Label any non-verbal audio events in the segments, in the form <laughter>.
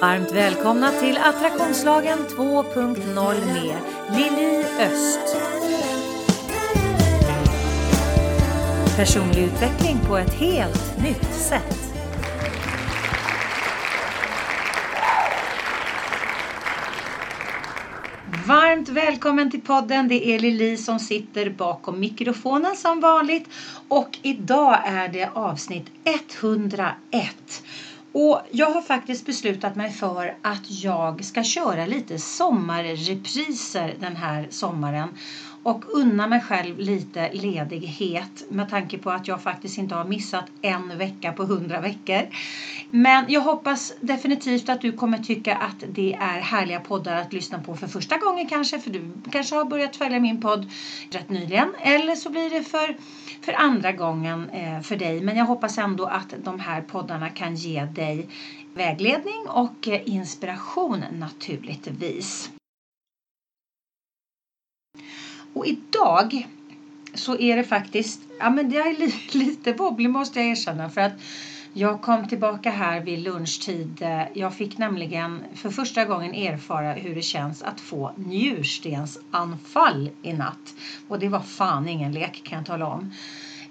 Varmt välkomna till Attraktionslagen 2.0 med Lili Öst. Personlig utveckling på ett helt nytt sätt. Varmt välkommen till podden. Det är Lili som sitter bakom mikrofonen som vanligt. Och idag är det avsnitt 101. Och jag har faktiskt beslutat mig för att jag ska köra lite sommarrepriser den här sommaren och unna mig själv lite ledighet med tanke på att jag faktiskt inte har missat en vecka på hundra veckor. Men jag hoppas definitivt att du kommer tycka att det är härliga poddar att lyssna på för första gången kanske, för du kanske har börjat följa min podd rätt nyligen. Eller så blir det för, för andra gången eh, för dig. Men jag hoppas ändå att de här poddarna kan ge dig vägledning och eh, inspiration naturligtvis. Och idag så är det faktiskt, ja men jag är <laughs> lite, lite måste jag erkänna för att jag kom tillbaka här vid lunchtid. Jag fick nämligen för första gången erfara hur det känns att få njurstensanfall i natt. Och det var fan ingen lek kan jag tala om.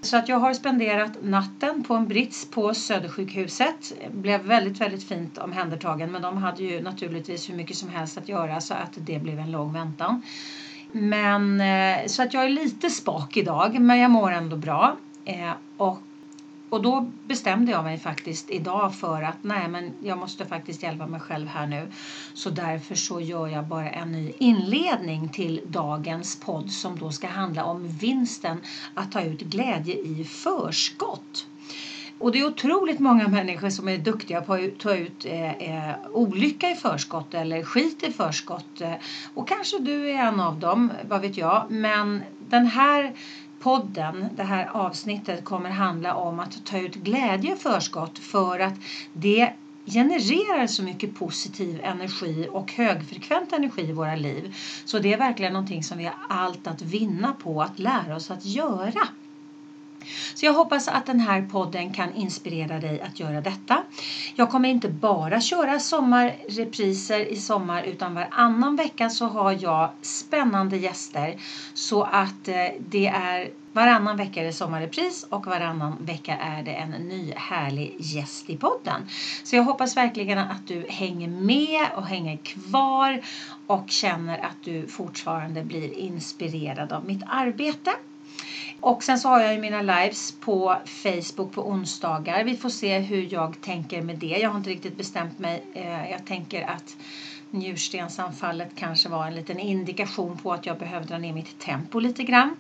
Så att jag har spenderat natten på en brits på Södersjukhuset. Blev väldigt, väldigt fint omhändertagen men de hade ju naturligtvis hur mycket som helst att göra så att det blev en lång väntan. Men eh, så att jag är lite spak idag men jag mår ändå bra. Eh, och, och då bestämde jag mig faktiskt idag för att nej men jag måste faktiskt hjälpa mig själv här nu. Så därför så gör jag bara en ny inledning till dagens podd som då ska handla om vinsten att ta ut glädje i förskott. Och det är otroligt många människor som är duktiga på att ta ut eh, eh, olycka i förskott eller skit i förskott. Eh, och kanske du är en av dem, vad vet jag. Men den här podden, det här avsnittet kommer handla om att ta ut glädje i förskott för att det genererar så mycket positiv energi och högfrekvent energi i våra liv. Så det är verkligen någonting som vi har allt att vinna på att lära oss att göra. Så jag hoppas att den här podden kan inspirera dig att göra detta. Jag kommer inte bara köra sommarrepriser i sommar utan varannan vecka så har jag spännande gäster så att eh, det är Varannan vecka är det sommarrepris och varannan vecka är det en ny härlig gäst i podden. Så jag hoppas verkligen att du hänger med och hänger kvar och känner att du fortfarande blir inspirerad av mitt arbete. Och sen så har jag ju mina lives på Facebook på onsdagar. Vi får se hur jag tänker med det. Jag har inte riktigt bestämt mig. Eh, jag tänker att njurstensanfallet kanske var en liten indikation på att jag behöver dra ner mitt tempo lite grann.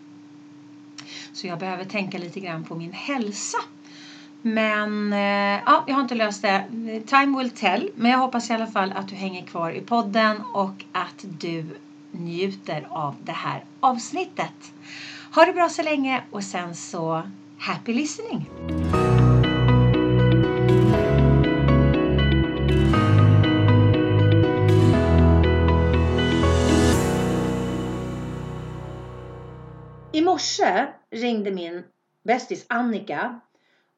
Så jag behöver tänka lite grann på min hälsa. Men eh, ja, jag har inte löst det. Time will tell. Men jag hoppas i alla fall att du hänger kvar i podden och att du njuter av det här avsnittet. Ha det bra så länge och sen så happy listening! I morse ringde min bästis Annika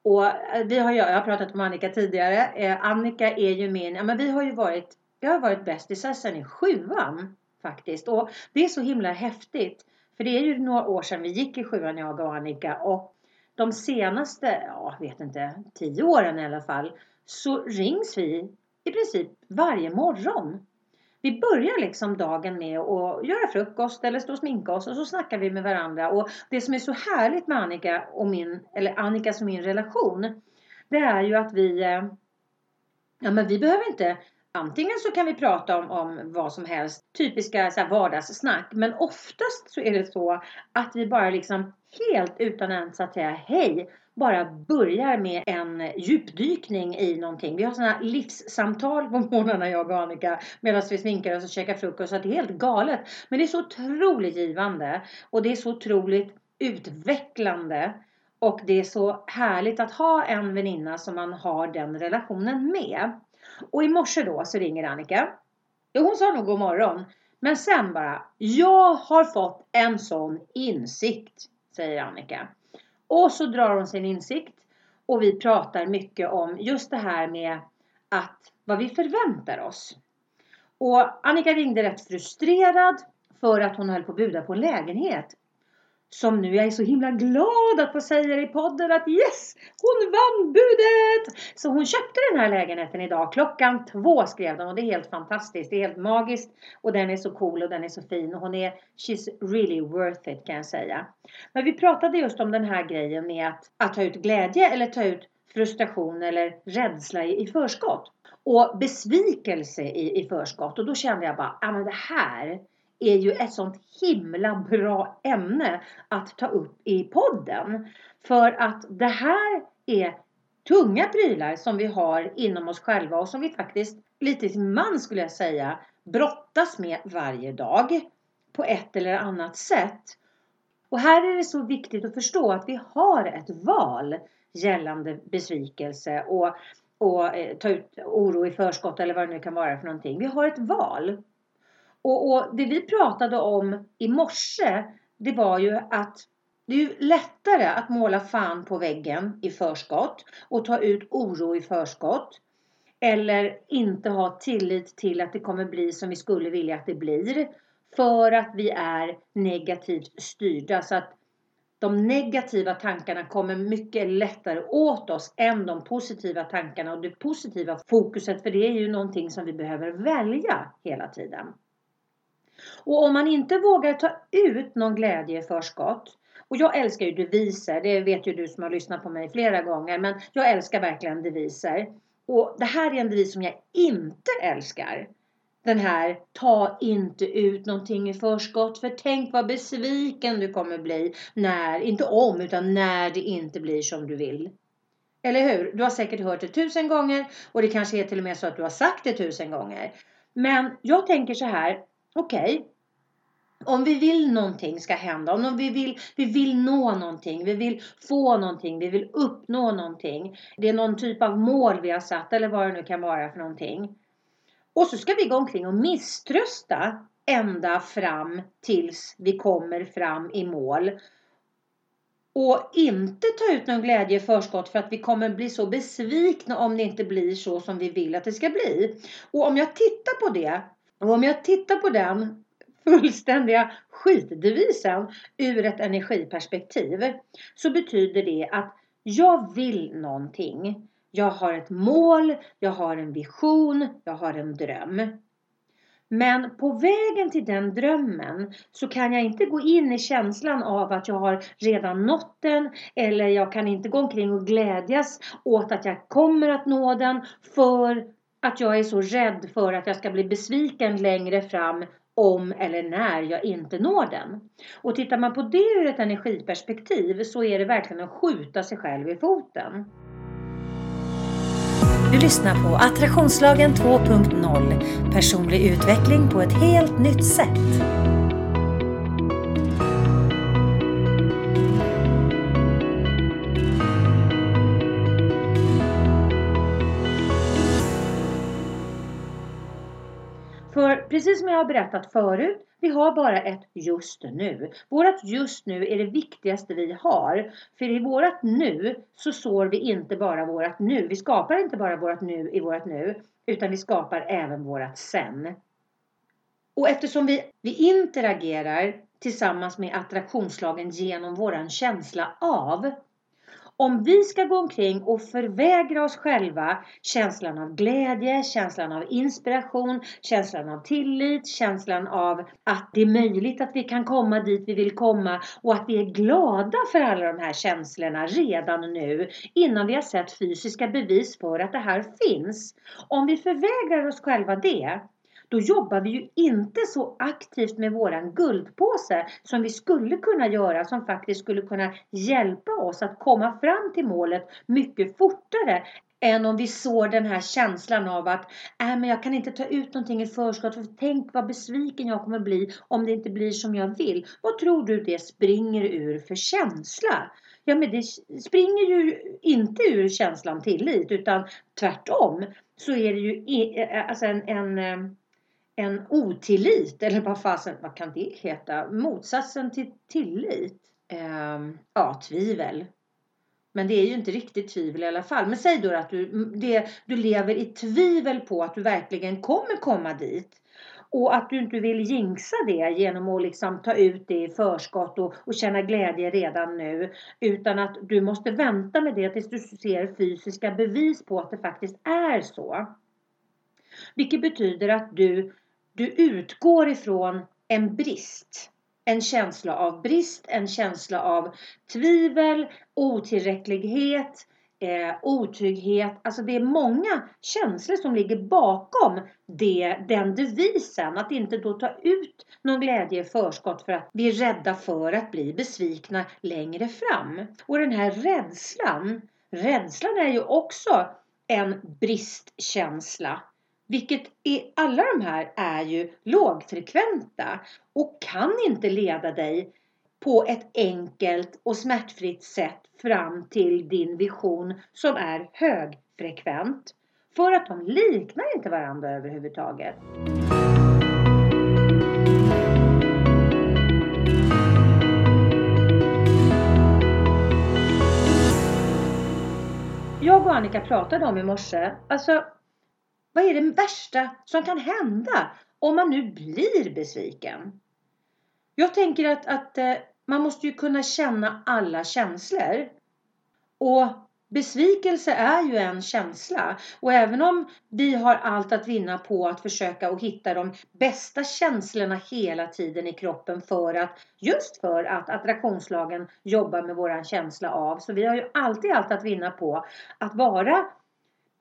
och eh, vi har, jag har pratat om Annika tidigare. Eh, Annika är ju min, ja men vi har ju varit, vi har varit bästisar sedan i sjuan faktiskt. Och det är så himla häftigt. För det är ju några år sedan vi gick i sjuan jag och Annika och de senaste, ja vet inte, tio åren i alla fall så rings vi i princip varje morgon. Vi börjar liksom dagen med att göra frukost eller stå och sminka oss och så snackar vi med varandra. Och det som är så härligt med Annika och min, eller Annikas och min relation, det är ju att vi, eh, ja men vi behöver inte Antingen så kan vi prata om, om vad som helst, typiska så här, vardagssnack. Men oftast så är det så att vi bara liksom helt utan ens att säga hej bara börjar med en djupdykning i någonting. Vi har sådana livssamtal på morgnarna jag och Annika medan vi sminkar oss och käkar frukost. Så det är helt galet. Men det är så otroligt givande och det är så otroligt utvecklande. Och det är så härligt att ha en väninna som man har den relationen med. Och i morse då så ringer Annika. Jo, hon sa nog god morgon. Men sen bara, jag har fått en sån insikt, säger Annika. Och så drar hon sin insikt och vi pratar mycket om just det här med att vad vi förväntar oss. Och Annika ringde rätt frustrerad för att hon höll på att buda på en lägenhet som nu jag är så himla glad att få säga i podden att yes, hon vann budet! Så hon köpte den här lägenheten idag. Klockan två skrev de. och det är helt fantastiskt. Det är helt magiskt och den är så cool och den är så fin och hon är she's really worth it kan jag säga. Men vi pratade just om den här grejen med att, att ta ut glädje eller ta ut frustration eller rädsla i, i förskott. Och besvikelse i, i förskott. Och då kände jag bara, ja ah, men det här är ju ett sånt himla bra ämne att ta upp i podden. För att det här är tunga prylar som vi har inom oss själva och som vi faktiskt lite till man skulle jag säga brottas med varje dag på ett eller annat sätt. Och här är det så viktigt att förstå att vi har ett val gällande besvikelse och, och eh, ta ut oro i förskott eller vad det nu kan vara för någonting. Vi har ett val. Och, och det vi pratade om i morse, det var ju att det är ju lättare att måla fan på väggen i förskott och ta ut oro i förskott. Eller inte ha tillit till att det kommer bli som vi skulle vilja att det blir. För att vi är negativt styrda. Så att de negativa tankarna kommer mycket lättare åt oss än de positiva tankarna och det positiva fokuset. För det är ju någonting som vi behöver välja hela tiden. Och om man inte vågar ta ut någon glädje i förskott och jag älskar ju deviser, det vet ju du som har lyssnat på mig flera gånger, men jag älskar verkligen deviser. Och det här är en devis som jag inte älskar. Den här, ta inte ut någonting i förskott, för tänk vad besviken du kommer bli när, inte om, utan när det inte blir som du vill. Eller hur? Du har säkert hört det tusen gånger och det kanske är till och med så att du har sagt det tusen gånger. Men jag tänker så här, okej, okay, om vi vill någonting ska hända, om vi vill, vi vill nå någonting, vi vill få någonting, vi vill uppnå någonting. Det är någon typ av mål vi har satt eller vad det nu kan vara för någonting. Och så ska vi gå omkring och misströsta ända fram tills vi kommer fram i mål. Och inte ta ut någon glädje i förskott för att vi kommer bli så besvikna om det inte blir så som vi vill att det ska bli. Och om jag tittar på det och om jag tittar på den fullständiga skitdevisen ur ett energiperspektiv så betyder det att jag vill någonting. Jag har ett mål, jag har en vision, jag har en dröm. Men på vägen till den drömmen så kan jag inte gå in i känslan av att jag har redan nått den eller jag kan inte gå omkring och glädjas åt att jag kommer att nå den för att jag är så rädd för att jag ska bli besviken längre fram om eller när jag inte når den. Och tittar man på det ur ett energiperspektiv så är det verkligen att skjuta sig själv i foten. Du lyssnar på Attraktionslagen 2.0 Personlig utveckling på ett helt nytt sätt. Precis som jag har berättat förut, vi har bara ett just nu. Vårat just nu är det viktigaste vi har. För i vårat nu så sår vi inte bara vårat nu. Vi skapar inte bara vårat nu i vårat nu, utan vi skapar även vårat sen. Och eftersom vi, vi interagerar tillsammans med attraktionslagen genom våran känsla av om vi ska gå omkring och förvägra oss själva känslan av glädje, känslan av inspiration, känslan av tillit, känslan av att det är möjligt att vi kan komma dit vi vill komma och att vi är glada för alla de här känslorna redan nu innan vi har sett fysiska bevis för att det här finns. Om vi förvägrar oss själva det då jobbar vi ju inte så aktivt med våran guldpåse som vi skulle kunna göra som faktiskt skulle kunna hjälpa oss att komma fram till målet mycket fortare än om vi sår den här känslan av att äh, men jag kan inte ta ut någonting i förskott för tänk vad besviken jag kommer bli om det inte blir som jag vill. Vad tror du det springer ur för känsla? Ja men det springer ju inte ur känslan tillit utan tvärtom så är det ju alltså en, en eh, en otillit, eller vad fasen, vad kan det heta? Motsatsen till tillit? Eh, ja, tvivel. Men det är ju inte riktigt tvivel i alla fall. Men säg då att du, det, du lever i tvivel på att du verkligen kommer komma dit. Och att du inte vill jinxa det genom att liksom ta ut det i förskott och, och känna glädje redan nu. Utan att du måste vänta med det tills du ser fysiska bevis på att det faktiskt är så. Vilket betyder att du, du utgår ifrån en brist. En känsla av brist, en känsla av tvivel, otillräcklighet, eh, otrygghet. Alltså det är många känslor som ligger bakom det, den devisen. Att inte då ta ut någon glädje i förskott för att vi är rädda för att bli besvikna längre fram. Och den här rädslan, rädslan är ju också en bristkänsla. Vilket i alla de här är ju lågfrekventa och kan inte leda dig på ett enkelt och smärtfritt sätt fram till din vision som är högfrekvent. För att de liknar inte varandra överhuvudtaget. Jag och Annika pratade om i morse, alltså vad är det värsta som kan hända om man nu blir besviken? Jag tänker att, att eh, man måste ju kunna känna alla känslor. Och besvikelse är ju en känsla. Och även om vi har allt att vinna på att försöka och hitta de bästa känslorna hela tiden i kroppen för att just för att attraktionslagen jobbar med våran känsla av. Så vi har ju alltid allt att vinna på att vara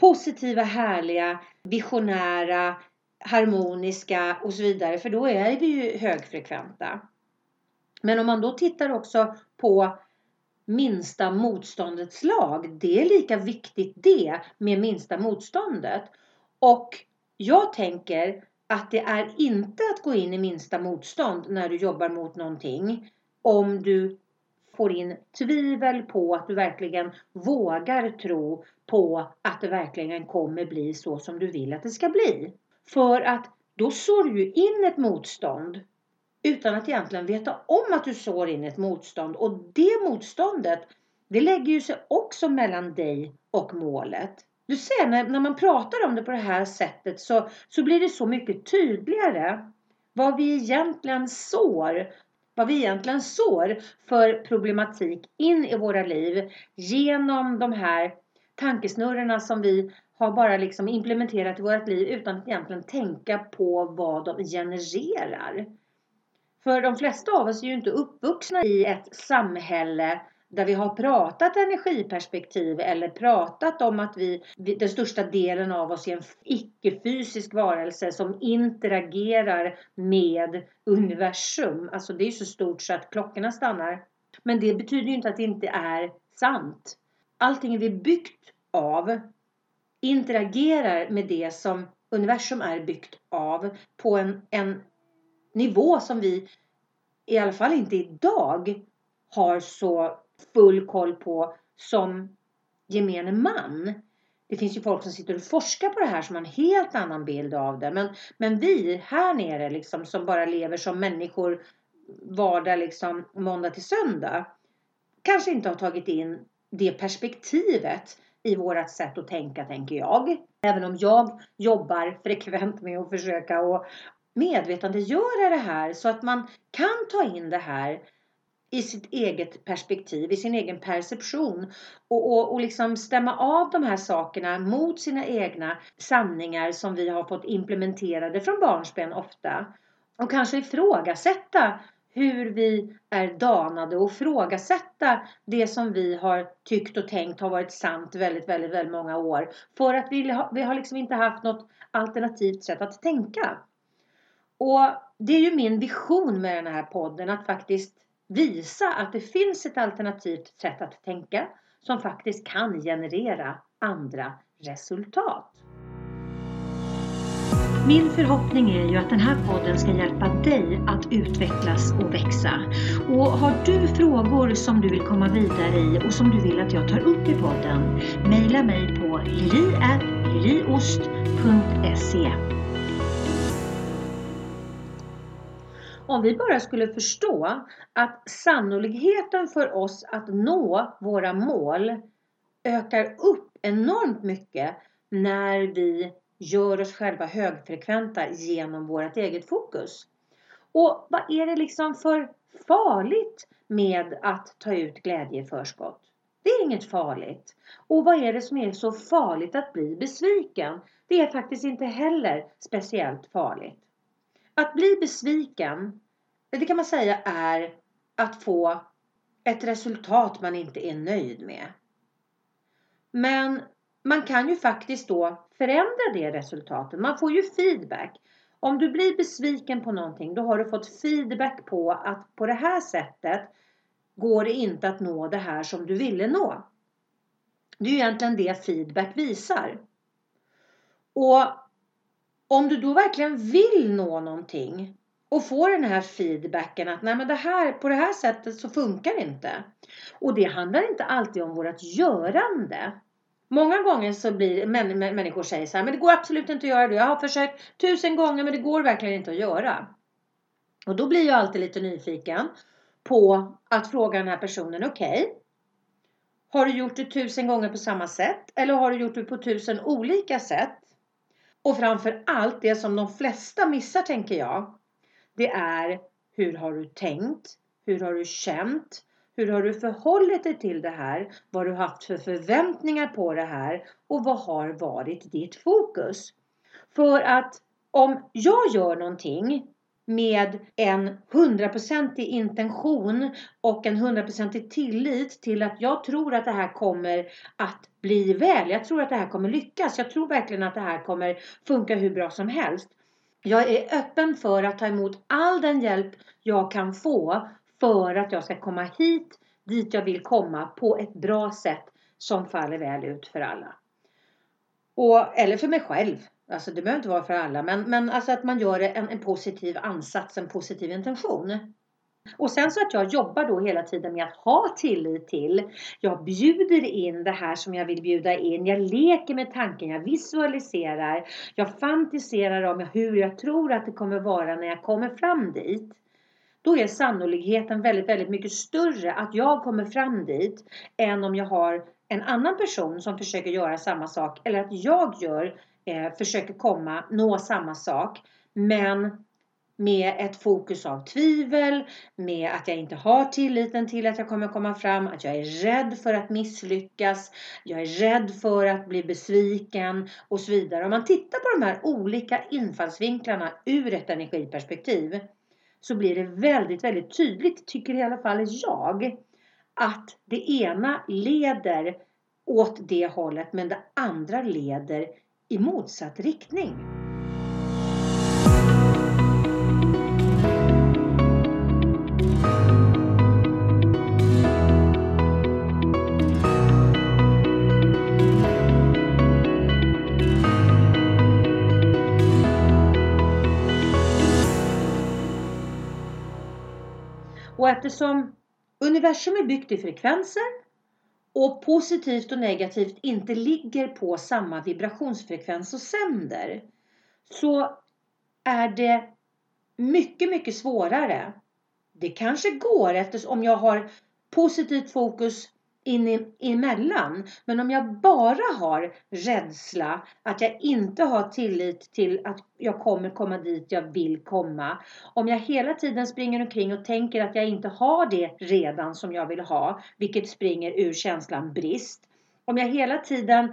positiva, härliga, visionära, harmoniska och så vidare. För då är vi ju högfrekventa. Men om man då tittar också på minsta motståndets lag. Det är lika viktigt det med minsta motståndet. Och jag tänker att det är inte att gå in i minsta motstånd när du jobbar mot någonting. Om du får in tvivel på att du verkligen vågar tro på att det verkligen kommer bli så som du vill att det ska bli. För att då sår du ju in ett motstånd utan att egentligen veta om att du sår in ett motstånd. Och det motståndet, det lägger ju sig också mellan dig och målet. Du ser, när, när man pratar om det på det här sättet så, så blir det så mycket tydligare vad vi egentligen sår vad vi egentligen sår för problematik in i våra liv genom de här tankesnurrorna som vi har bara liksom implementerat i vårt liv utan att egentligen tänka på vad de genererar. För de flesta av oss är ju inte uppvuxna i ett samhälle där vi har pratat energiperspektiv eller pratat om att vi, den största delen av oss är en icke-fysisk varelse som interagerar med universum. Alltså det är så stort så att klockorna stannar. Men det betyder ju inte att det inte är sant. Allting vi är byggt av interagerar med det som universum är byggt av på en, en nivå som vi i alla fall inte idag har så full koll på som gemene man. Det finns ju folk som sitter och forskar på det här som har en helt annan bild av det. Men, men vi här nere liksom som bara lever som människor vardag liksom måndag till söndag. Kanske inte har tagit in det perspektivet i vårat sätt att tänka tänker jag. Även om jag jobbar frekvent med att försöka att medvetandegöra det här så att man kan ta in det här i sitt eget perspektiv, i sin egen perception och, och, och liksom stämma av de här sakerna mot sina egna sanningar som vi har fått implementerade från barnsben ofta. Och kanske ifrågasätta hur vi är danade och ifrågasätta det som vi har tyckt och tänkt har varit sant väldigt, väldigt, väldigt många år. För att vi har, vi har liksom inte haft något alternativt sätt att tänka. Och det är ju min vision med den här podden att faktiskt visa att det finns ett alternativt sätt att tänka som faktiskt kan generera andra resultat. Min förhoppning är ju att den här podden ska hjälpa dig att utvecklas och växa. Och har du frågor som du vill komma vidare i och som du vill att jag tar upp i podden, mejla mig på lili.liliost.se Om vi bara skulle förstå att sannolikheten för oss att nå våra mål ökar upp enormt mycket när vi gör oss själva högfrekventa genom vårt eget fokus. Och vad är det liksom för farligt med att ta ut glädje i förskott? Det är inget farligt. Och vad är det som är så farligt att bli besviken? Det är faktiskt inte heller speciellt farligt. Att bli besviken, det kan man säga är att få ett resultat man inte är nöjd med. Men man kan ju faktiskt då förändra det resultatet. Man får ju feedback. Om du blir besviken på någonting då har du fått feedback på att på det här sättet går det inte att nå det här som du ville nå. Det är ju egentligen det feedback visar. Och om du då verkligen vill nå någonting och får den här feedbacken att nej men det här, på det här sättet så funkar det inte. Och det handlar inte alltid om vårt görande. Många gånger så blir män, människor säger så här, men det går absolut inte att göra det. Jag har försökt tusen gånger men det går verkligen inte att göra. Och då blir jag alltid lite nyfiken på att fråga den här personen, okej. Okay, har du gjort det tusen gånger på samma sätt? Eller har du gjort det på tusen olika sätt? Och framför allt det som de flesta missar tänker jag. Det är hur har du tänkt? Hur har du känt? Hur har du förhållit dig till det här? Vad har du haft för förväntningar på det här? Och vad har varit ditt fokus? För att om jag gör någonting med en hundraprocentig intention och en hundraprocentig tillit till att jag tror att det här kommer att bli väl. Jag tror att det här kommer lyckas. Jag tror verkligen att det här kommer funka hur bra som helst. Jag är öppen för att ta emot all den hjälp jag kan få för att jag ska komma hit dit jag vill komma på ett bra sätt som faller väl ut för alla. Och, eller för mig själv. Alltså det behöver inte vara för alla. Men, men alltså att man gör en, en positiv ansats, en positiv intention. Och sen så att jag jobbar då hela tiden med att ha tillit till. Jag bjuder in det här som jag vill bjuda in. Jag leker med tanken, jag visualiserar. Jag fantiserar om hur jag tror att det kommer vara när jag kommer fram dit. Då är sannolikheten väldigt, väldigt mycket större att jag kommer fram dit än om jag har en annan person som försöker göra samma sak eller att jag gör, eh, försöker komma, nå samma sak. Men med ett fokus av tvivel, med att jag inte har tilliten till att jag kommer komma fram, att jag är rädd för att misslyckas, jag är rädd för att bli besviken och så vidare. Om man tittar på de här olika infallsvinklarna ur ett energiperspektiv så blir det väldigt, väldigt tydligt, tycker i alla fall jag, att det ena leder åt det hållet men det andra leder i motsatt riktning. Och eftersom universum är byggt i frekvenser och positivt och negativt inte ligger på samma vibrationsfrekvens och sänder så är det mycket, mycket svårare. Det kanske går eftersom jag har positivt fokus in emellan. Men om jag bara har rädsla, att jag inte har tillit till att jag kommer komma dit jag vill komma. Om jag hela tiden springer omkring och tänker att jag inte har det redan som jag vill ha, vilket springer ur känslan brist. Om jag hela tiden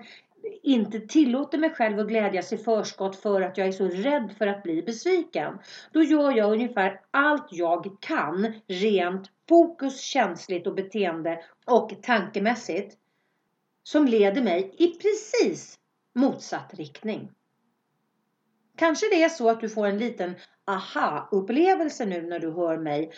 inte tillåter mig själv att glädjas i förskott för att jag är så rädd för att bli besviken. Då gör jag ungefär allt jag kan rent fokus, känsligt och beteende och tankemässigt som leder mig i precis motsatt riktning. Kanske det är så att du får en liten aha-upplevelse nu när du hör mig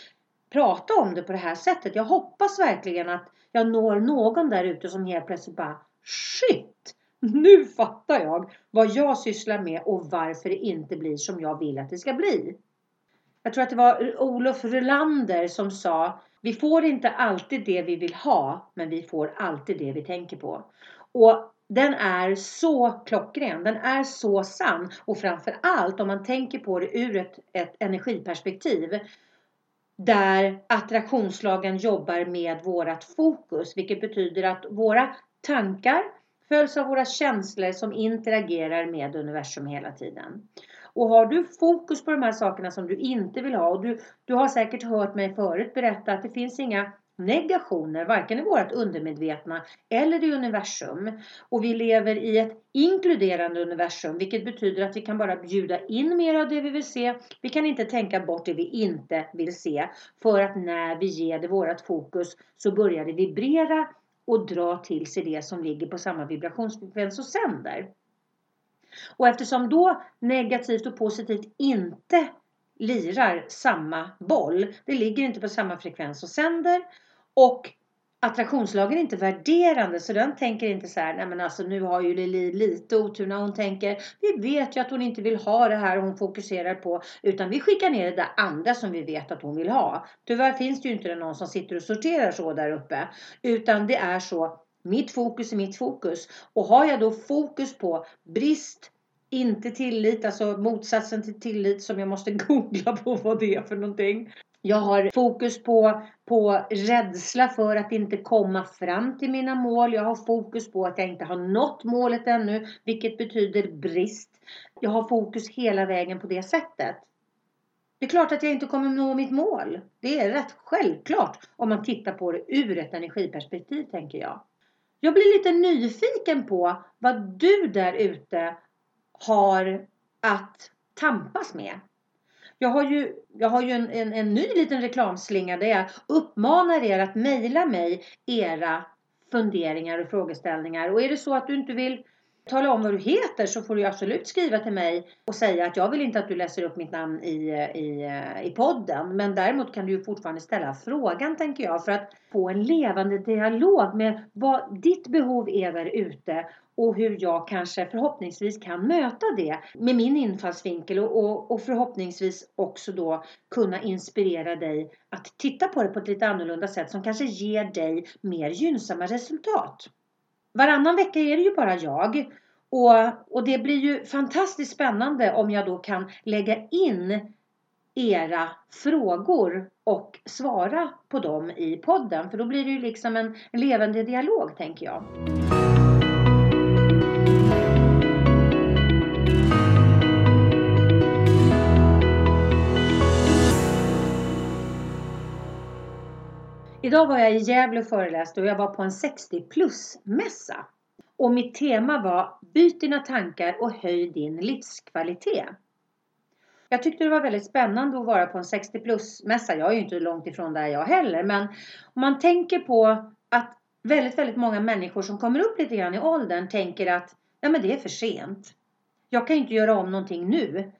prata om det på det här sättet. Jag hoppas verkligen att jag når någon där ute som helt plötsligt bara Shit! <laughs> Nu fattar jag vad jag sysslar med och varför det inte blir som jag vill att det ska bli. Jag tror att det var Olof Rulander som sa Vi får inte alltid det vi vill ha men vi får alltid det vi tänker på. Och den är så klockren, den är så sann och framför allt om man tänker på det ur ett, ett energiperspektiv. där attraktionslagen jobbar med vårat fokus, vilket betyder att våra tankar följs av våra känslor som interagerar med universum hela tiden. Och har du fokus på de här sakerna som du inte vill ha och du, du har säkert hört mig förut berätta att det finns inga negationer, varken i vårt undermedvetna eller i universum. Och vi lever i ett inkluderande universum, vilket betyder att vi kan bara bjuda in mer av det vi vill se. Vi kan inte tänka bort det vi inte vill se, för att när vi ger det vårt fokus så börjar det vibrera och dra till sig det som ligger på samma vibrationsfrekvens och sänder. Och eftersom då negativt och positivt inte lirar samma boll, det ligger inte på samma frekvens och sänder och attraktionslagen är inte värderande så den tänker inte så här, nej men alltså nu har ju Lili lite otur när hon tänker, vi vet ju att hon inte vill ha det här hon fokuserar på, utan vi skickar ner det där andra som vi vet att hon vill ha. Tyvärr finns det ju inte någon som sitter och sorterar så där uppe, utan det är så, mitt fokus är mitt fokus. Och har jag då fokus på brist, inte tillit, alltså motsatsen till tillit som jag måste <laughs> googla på vad det är för någonting. Jag har fokus på, på rädsla för att inte komma fram till mina mål. Jag har fokus på att jag inte har nått målet ännu, vilket betyder brist. Jag har fokus hela vägen på det sättet. Det är klart att jag inte kommer nå mitt mål. Det är rätt självklart om man tittar på det ur ett energiperspektiv, tänker jag. Jag blir lite nyfiken på vad du där ute har att tampas med. Jag har ju, jag har ju en, en, en ny liten reklamslinga där jag uppmanar er att mejla mig era funderingar och frågeställningar. Och är det så att du inte vill tala om vad du heter så får du absolut skriva till mig och säga att jag vill inte att du läser upp mitt namn i, i, eh, i podden. Men däremot kan du ju fortfarande ställa frågan tänker jag för att få en levande dialog med vad ditt behov är där ute och hur jag kanske förhoppningsvis kan möta det med min infallsvinkel och, och, och, förhoppningsvis också då kunna inspirera dig att titta på det på ett lite annorlunda sätt som kanske ger dig mer gynnsamma resultat. Varannan vecka är det ju bara jag och, och det blir ju fantastiskt spännande om jag då kan lägga in era frågor och svara på dem i podden. För då blir det ju liksom en levande dialog tänker jag. Idag var jag i Gävle och föreläste och jag var på en 60 plus mässa. Och mitt tema var Byt dina tankar och höj din livskvalitet. Jag tyckte det var väldigt spännande att vara på en 60 plus mässa. Jag är ju inte långt ifrån där jag heller. Men om man tänker på att väldigt, väldigt många människor som kommer upp lite grann i åldern tänker att Nej men det är för sent. Jag kan inte göra om någonting nu.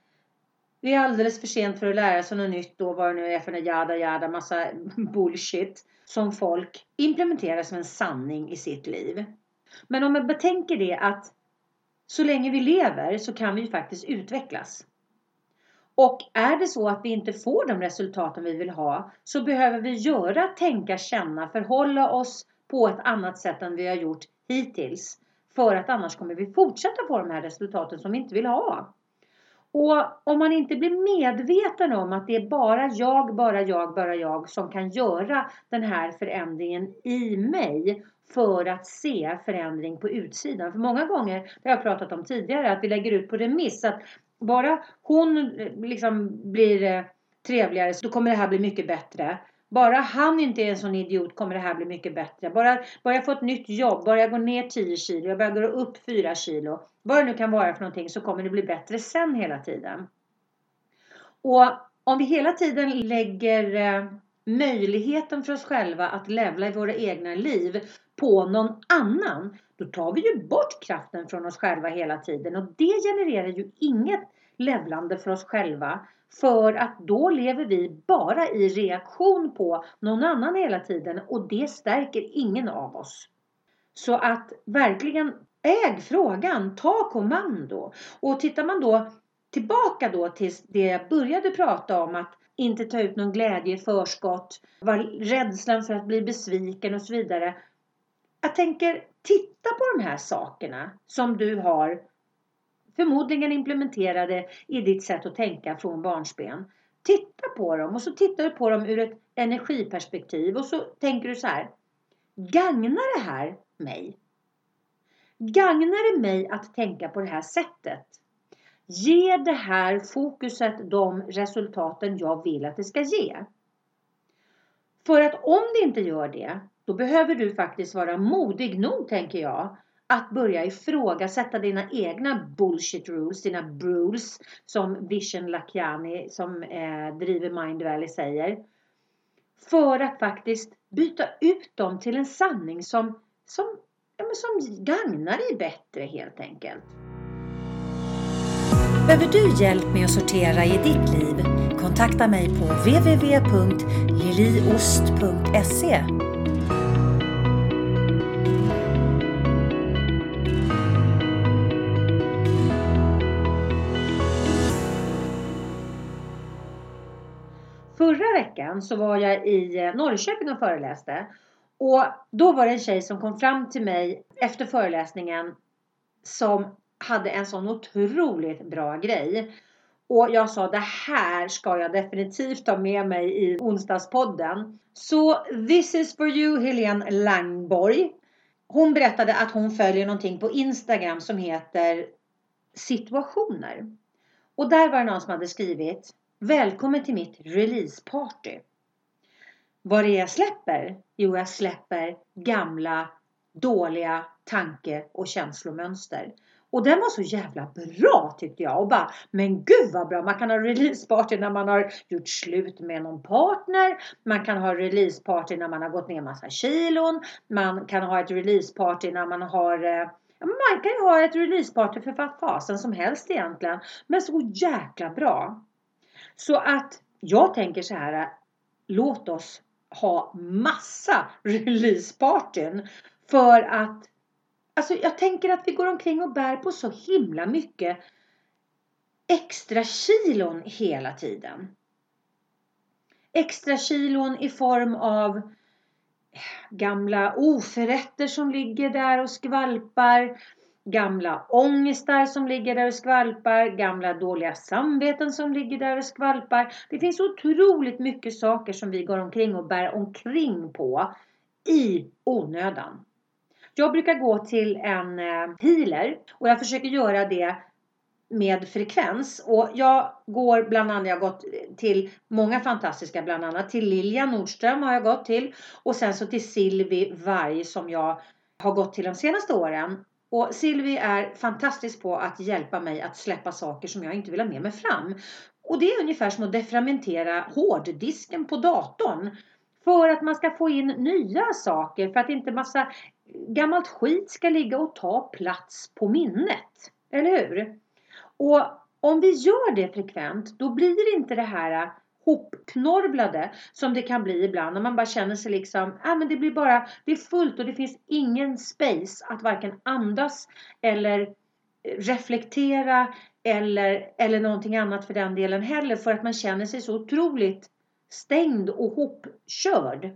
Det är alldeles för sent för att lära sig något nytt då, vad det nu är för en jada jada massa <laughs> bullshit som folk implementerar som en sanning i sitt liv. Men om man betänker det att så länge vi lever så kan vi faktiskt utvecklas. Och är det så att vi inte får de resultaten vi vill ha så behöver vi göra, tänka, känna, förhålla oss på ett annat sätt än vi har gjort hittills. För att annars kommer vi fortsätta få de här resultaten som vi inte vill ha. Och om man inte blir medveten om att det är bara jag, bara jag, bara jag som kan göra den här förändringen i mig för att se förändring på utsidan. För många gånger, det har jag pratat om tidigare, att vi lägger ut på remiss att bara hon eh, liksom blir eh, trevligare så kommer det här bli mycket bättre. Bara han inte är en sån idiot kommer det här bli mycket bättre. Bara, bara jag får ett nytt jobb, bara jag går ner 10 kilo, jag börjar gå upp 4 kilo. Vad det nu kan vara för någonting så kommer det bli bättre sen hela tiden. Och om vi hela tiden lägger eh, möjligheten för oss själva att levla i våra egna liv på någon annan, då tar vi ju bort kraften från oss själva hela tiden och det genererar ju inget levlande för oss själva för att då lever vi bara i reaktion på någon annan hela tiden och det stärker ingen av oss. Så att verkligen äg frågan, ta kommando. Och tittar man då tillbaka då till det jag började prata om att inte ta ut någon glädje i förskott, var rädslan för att bli besviken och så vidare. Jag tänker titta på de här sakerna som du har förmodligen implementerade i ditt sätt att tänka från barnsben. titta på dem och så tittar du på dem ur ett energiperspektiv och så tänker du så här. Gagnar det här mig? Gagnar det mig att tänka på det här sättet? Ger det här fokuset de resultaten jag vill att det ska ge? För att om det inte gör det, då behöver du faktiskt vara modig nog, tänker jag, att börja ifrågasätta dina egna bullshit rules, dina rules som Vision Lakiani som eh, driver Mind Valley säger. För att faktiskt byta ut dem till en sanning som, som, ja, men som gagnar dig bättre helt enkelt. Behöver du hjälp med att sortera i ditt liv? Kontakta mig på www.liliost.se veckan så var jag i eh, Norrköping och föreläste. Och då var det en tjej som kom fram till mig efter föreläsningen som hade en sån otroligt bra grej. Och jag sa det här ska jag definitivt ta med mig i onsdagspodden. Så this is for you Helene Langborg. Hon berättade att hon följer någonting på Instagram som heter situationer. Och där var det någon som hade skrivit Välkommen till mitt releaseparty. Vad är jag släpper? Jo, jag släpper gamla dåliga tanke och känslomönster. Och den var så jävla bra tyckte jag. Och bara, men gud vad bra. Man kan ha releaseparty när man har gjort slut med någon partner. Man kan ha releaseparty när man har gått ner massa kilon. Man kan ha ett releaseparty när man har eh, Ja, man kan ju ha ett releaseparty för vad fasen som helst egentligen. Men så jäkla bra. Så att jag tänker så här. Låt oss ha massa <laughs> releasepartyn. För att Alltså jag tänker att vi går omkring och bär på så himla mycket extra kilon hela tiden. Extra kilon i form av gamla oförrätter som ligger där och skvalpar. Gamla ångestar som ligger där och skvalpar. Gamla dåliga samveten som ligger där och skvalpar. Det finns otroligt mycket saker som vi går omkring och bär omkring på i onödan. Jag brukar gå till en eh, healer och jag försöker göra det med frekvens. Och jag går bland annat, jag har gått till många fantastiska, bland annat till Lilja Nordström har jag gått till. Och sen så till Silvi Varg som jag har gått till de senaste åren. Och Silvi är fantastisk på att hjälpa mig att släppa saker som jag inte vill ha med mig fram. Och det är ungefär som att defragmentera hårddisken på datorn. För att man ska få in nya saker, för att inte massa gammalt skit ska ligga och ta plats på minnet. Eller hur? Och om vi gör det frekvent, då blir inte det här hopknorblade som det kan bli ibland när man bara känner sig liksom, ja men det blir bara, det är fullt och det finns ingen space att varken andas eller eh, reflektera eller, eller någonting annat för den delen heller för att man känner sig så otroligt stängd och hopkörd.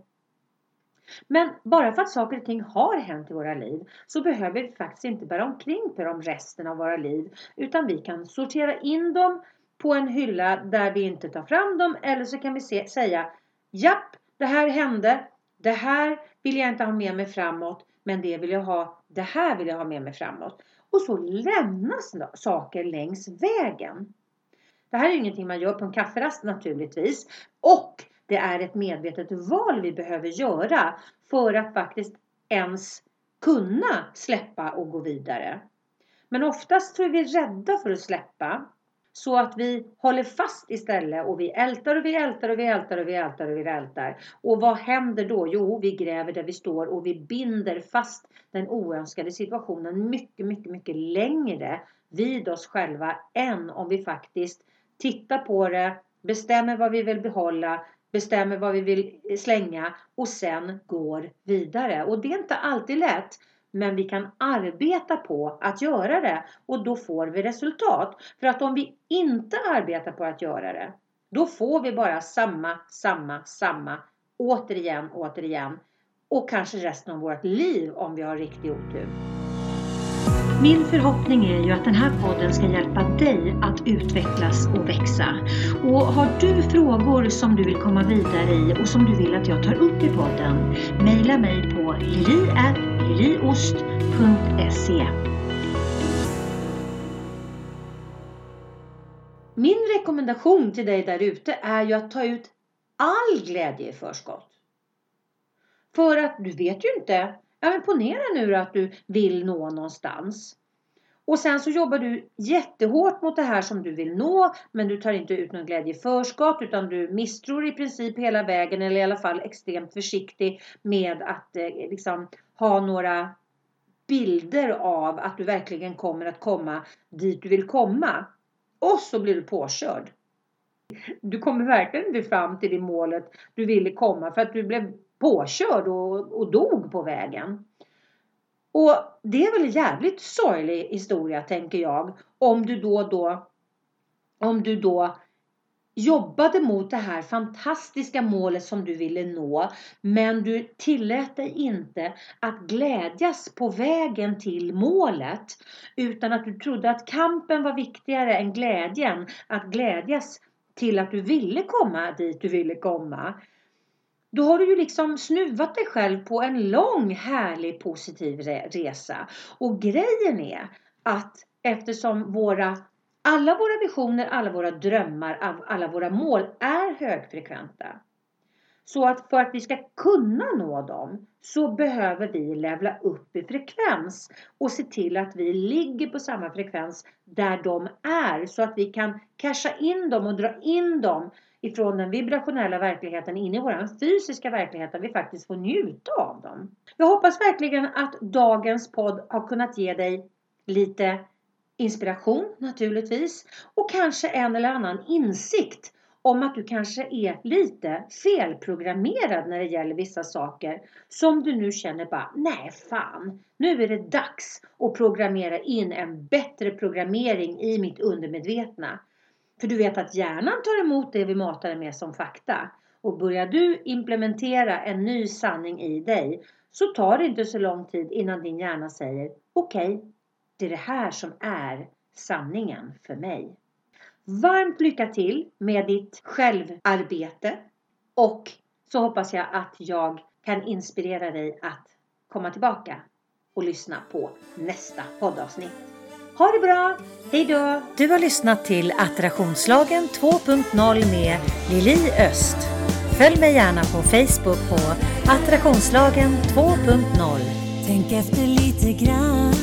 Men bara för att saker och ting har hänt i våra liv så behöver vi faktiskt inte bära omkring på dem resten av våra liv. Utan vi kan sortera in dem på en hylla där vi inte tar fram dem. Eller så kan vi se, säga Japp, det här hände. Det här vill jag inte ha med mig framåt. Men det vill jag ha, det här vill jag ha med mig framåt. Och så lämnas saker längs vägen. Det här är ingenting man gör på en kafferast naturligtvis. Och det är ett medvetet val vi behöver göra för att faktiskt ens kunna släppa och gå vidare. Men oftast så är vi rädda för att släppa så att vi håller fast istället och vi ältar och vi ältar och vi ältar och vi ältar och vi ältar. Och vad händer då? Jo, vi gräver där vi står och vi binder fast den oönskade situationen mycket, mycket, mycket längre vid oss själva än om vi faktiskt tittar på det, bestämmer vad vi vill behålla, bestämmer vad vi vill slänga och sen går vidare. Och det är inte alltid lätt. Men vi kan arbeta på att göra det och då får vi resultat. För att om vi inte arbetar på att göra det, då får vi bara samma, samma, samma, återigen, återigen och kanske resten av vårt liv om vi har riktig otur. Min förhoppning är ju att den här podden ska hjälpa dig att utvecklas och växa. Och har du frågor som du vill komma vidare i och som du vill att jag tar upp i podden, mejla mig på lili.liliost.se Min rekommendation till dig där ute är ju att ta ut all glädje i förskott. För att du vet ju inte, ja men ponera nu att du vill nå någonstans. Och sen så jobbar du jättehårt mot det här som du vill nå men du tar inte ut någon glädje i förskott utan du misstror i princip hela vägen eller i alla fall extremt försiktig med att eh, liksom ha några bilder av att du verkligen kommer att komma dit du vill komma. Och så blir du påkörd. Du kommer verkligen inte fram till det målet du ville komma för att du blev påkörd och, och dog på vägen. Och det är väl en jävligt sorglig historia tänker jag. Om du då då om du då jobbade mot det här fantastiska målet som du ville nå men du tillät dig inte att glädjas på vägen till målet utan att du trodde att kampen var viktigare än glädjen att glädjas till att du ville komma dit du ville komma. Då har du ju liksom snuvat dig själv på en lång härlig positiv resa. Och grejen är att eftersom våra alla våra visioner, alla våra drömmar, alla våra mål är högfrekventa. Så att för att vi ska kunna nå dem så behöver vi levla upp i frekvens och se till att vi ligger på samma frekvens där de är så att vi kan casha in dem och dra in dem ifrån den vibrationella verkligheten in i vår fysiska verklighet där vi faktiskt får njuta av dem. Jag hoppas verkligen att dagens podd har kunnat ge dig lite inspiration naturligtvis och kanske en eller annan insikt om att du kanske är lite felprogrammerad när det gäller vissa saker som du nu känner bara nej fan nu är det dags att programmera in en bättre programmering i mitt undermedvetna. För du vet att hjärnan tar emot det vi matar den med som fakta. Och börjar du implementera en ny sanning i dig så tar det inte så lång tid innan din hjärna säger okej, okay, det är det här som är sanningen för mig. Varmt lycka till med ditt självarbete och så hoppas jag att jag kan inspirera dig att komma tillbaka och lyssna på nästa poddavsnitt. Ha det bra! Hej då! Du har lyssnat till Attraktionslagen 2.0 med Lili Öst. Följ mig gärna på Facebook på Attraktionslagen 2.0. Tänk efter lite grann.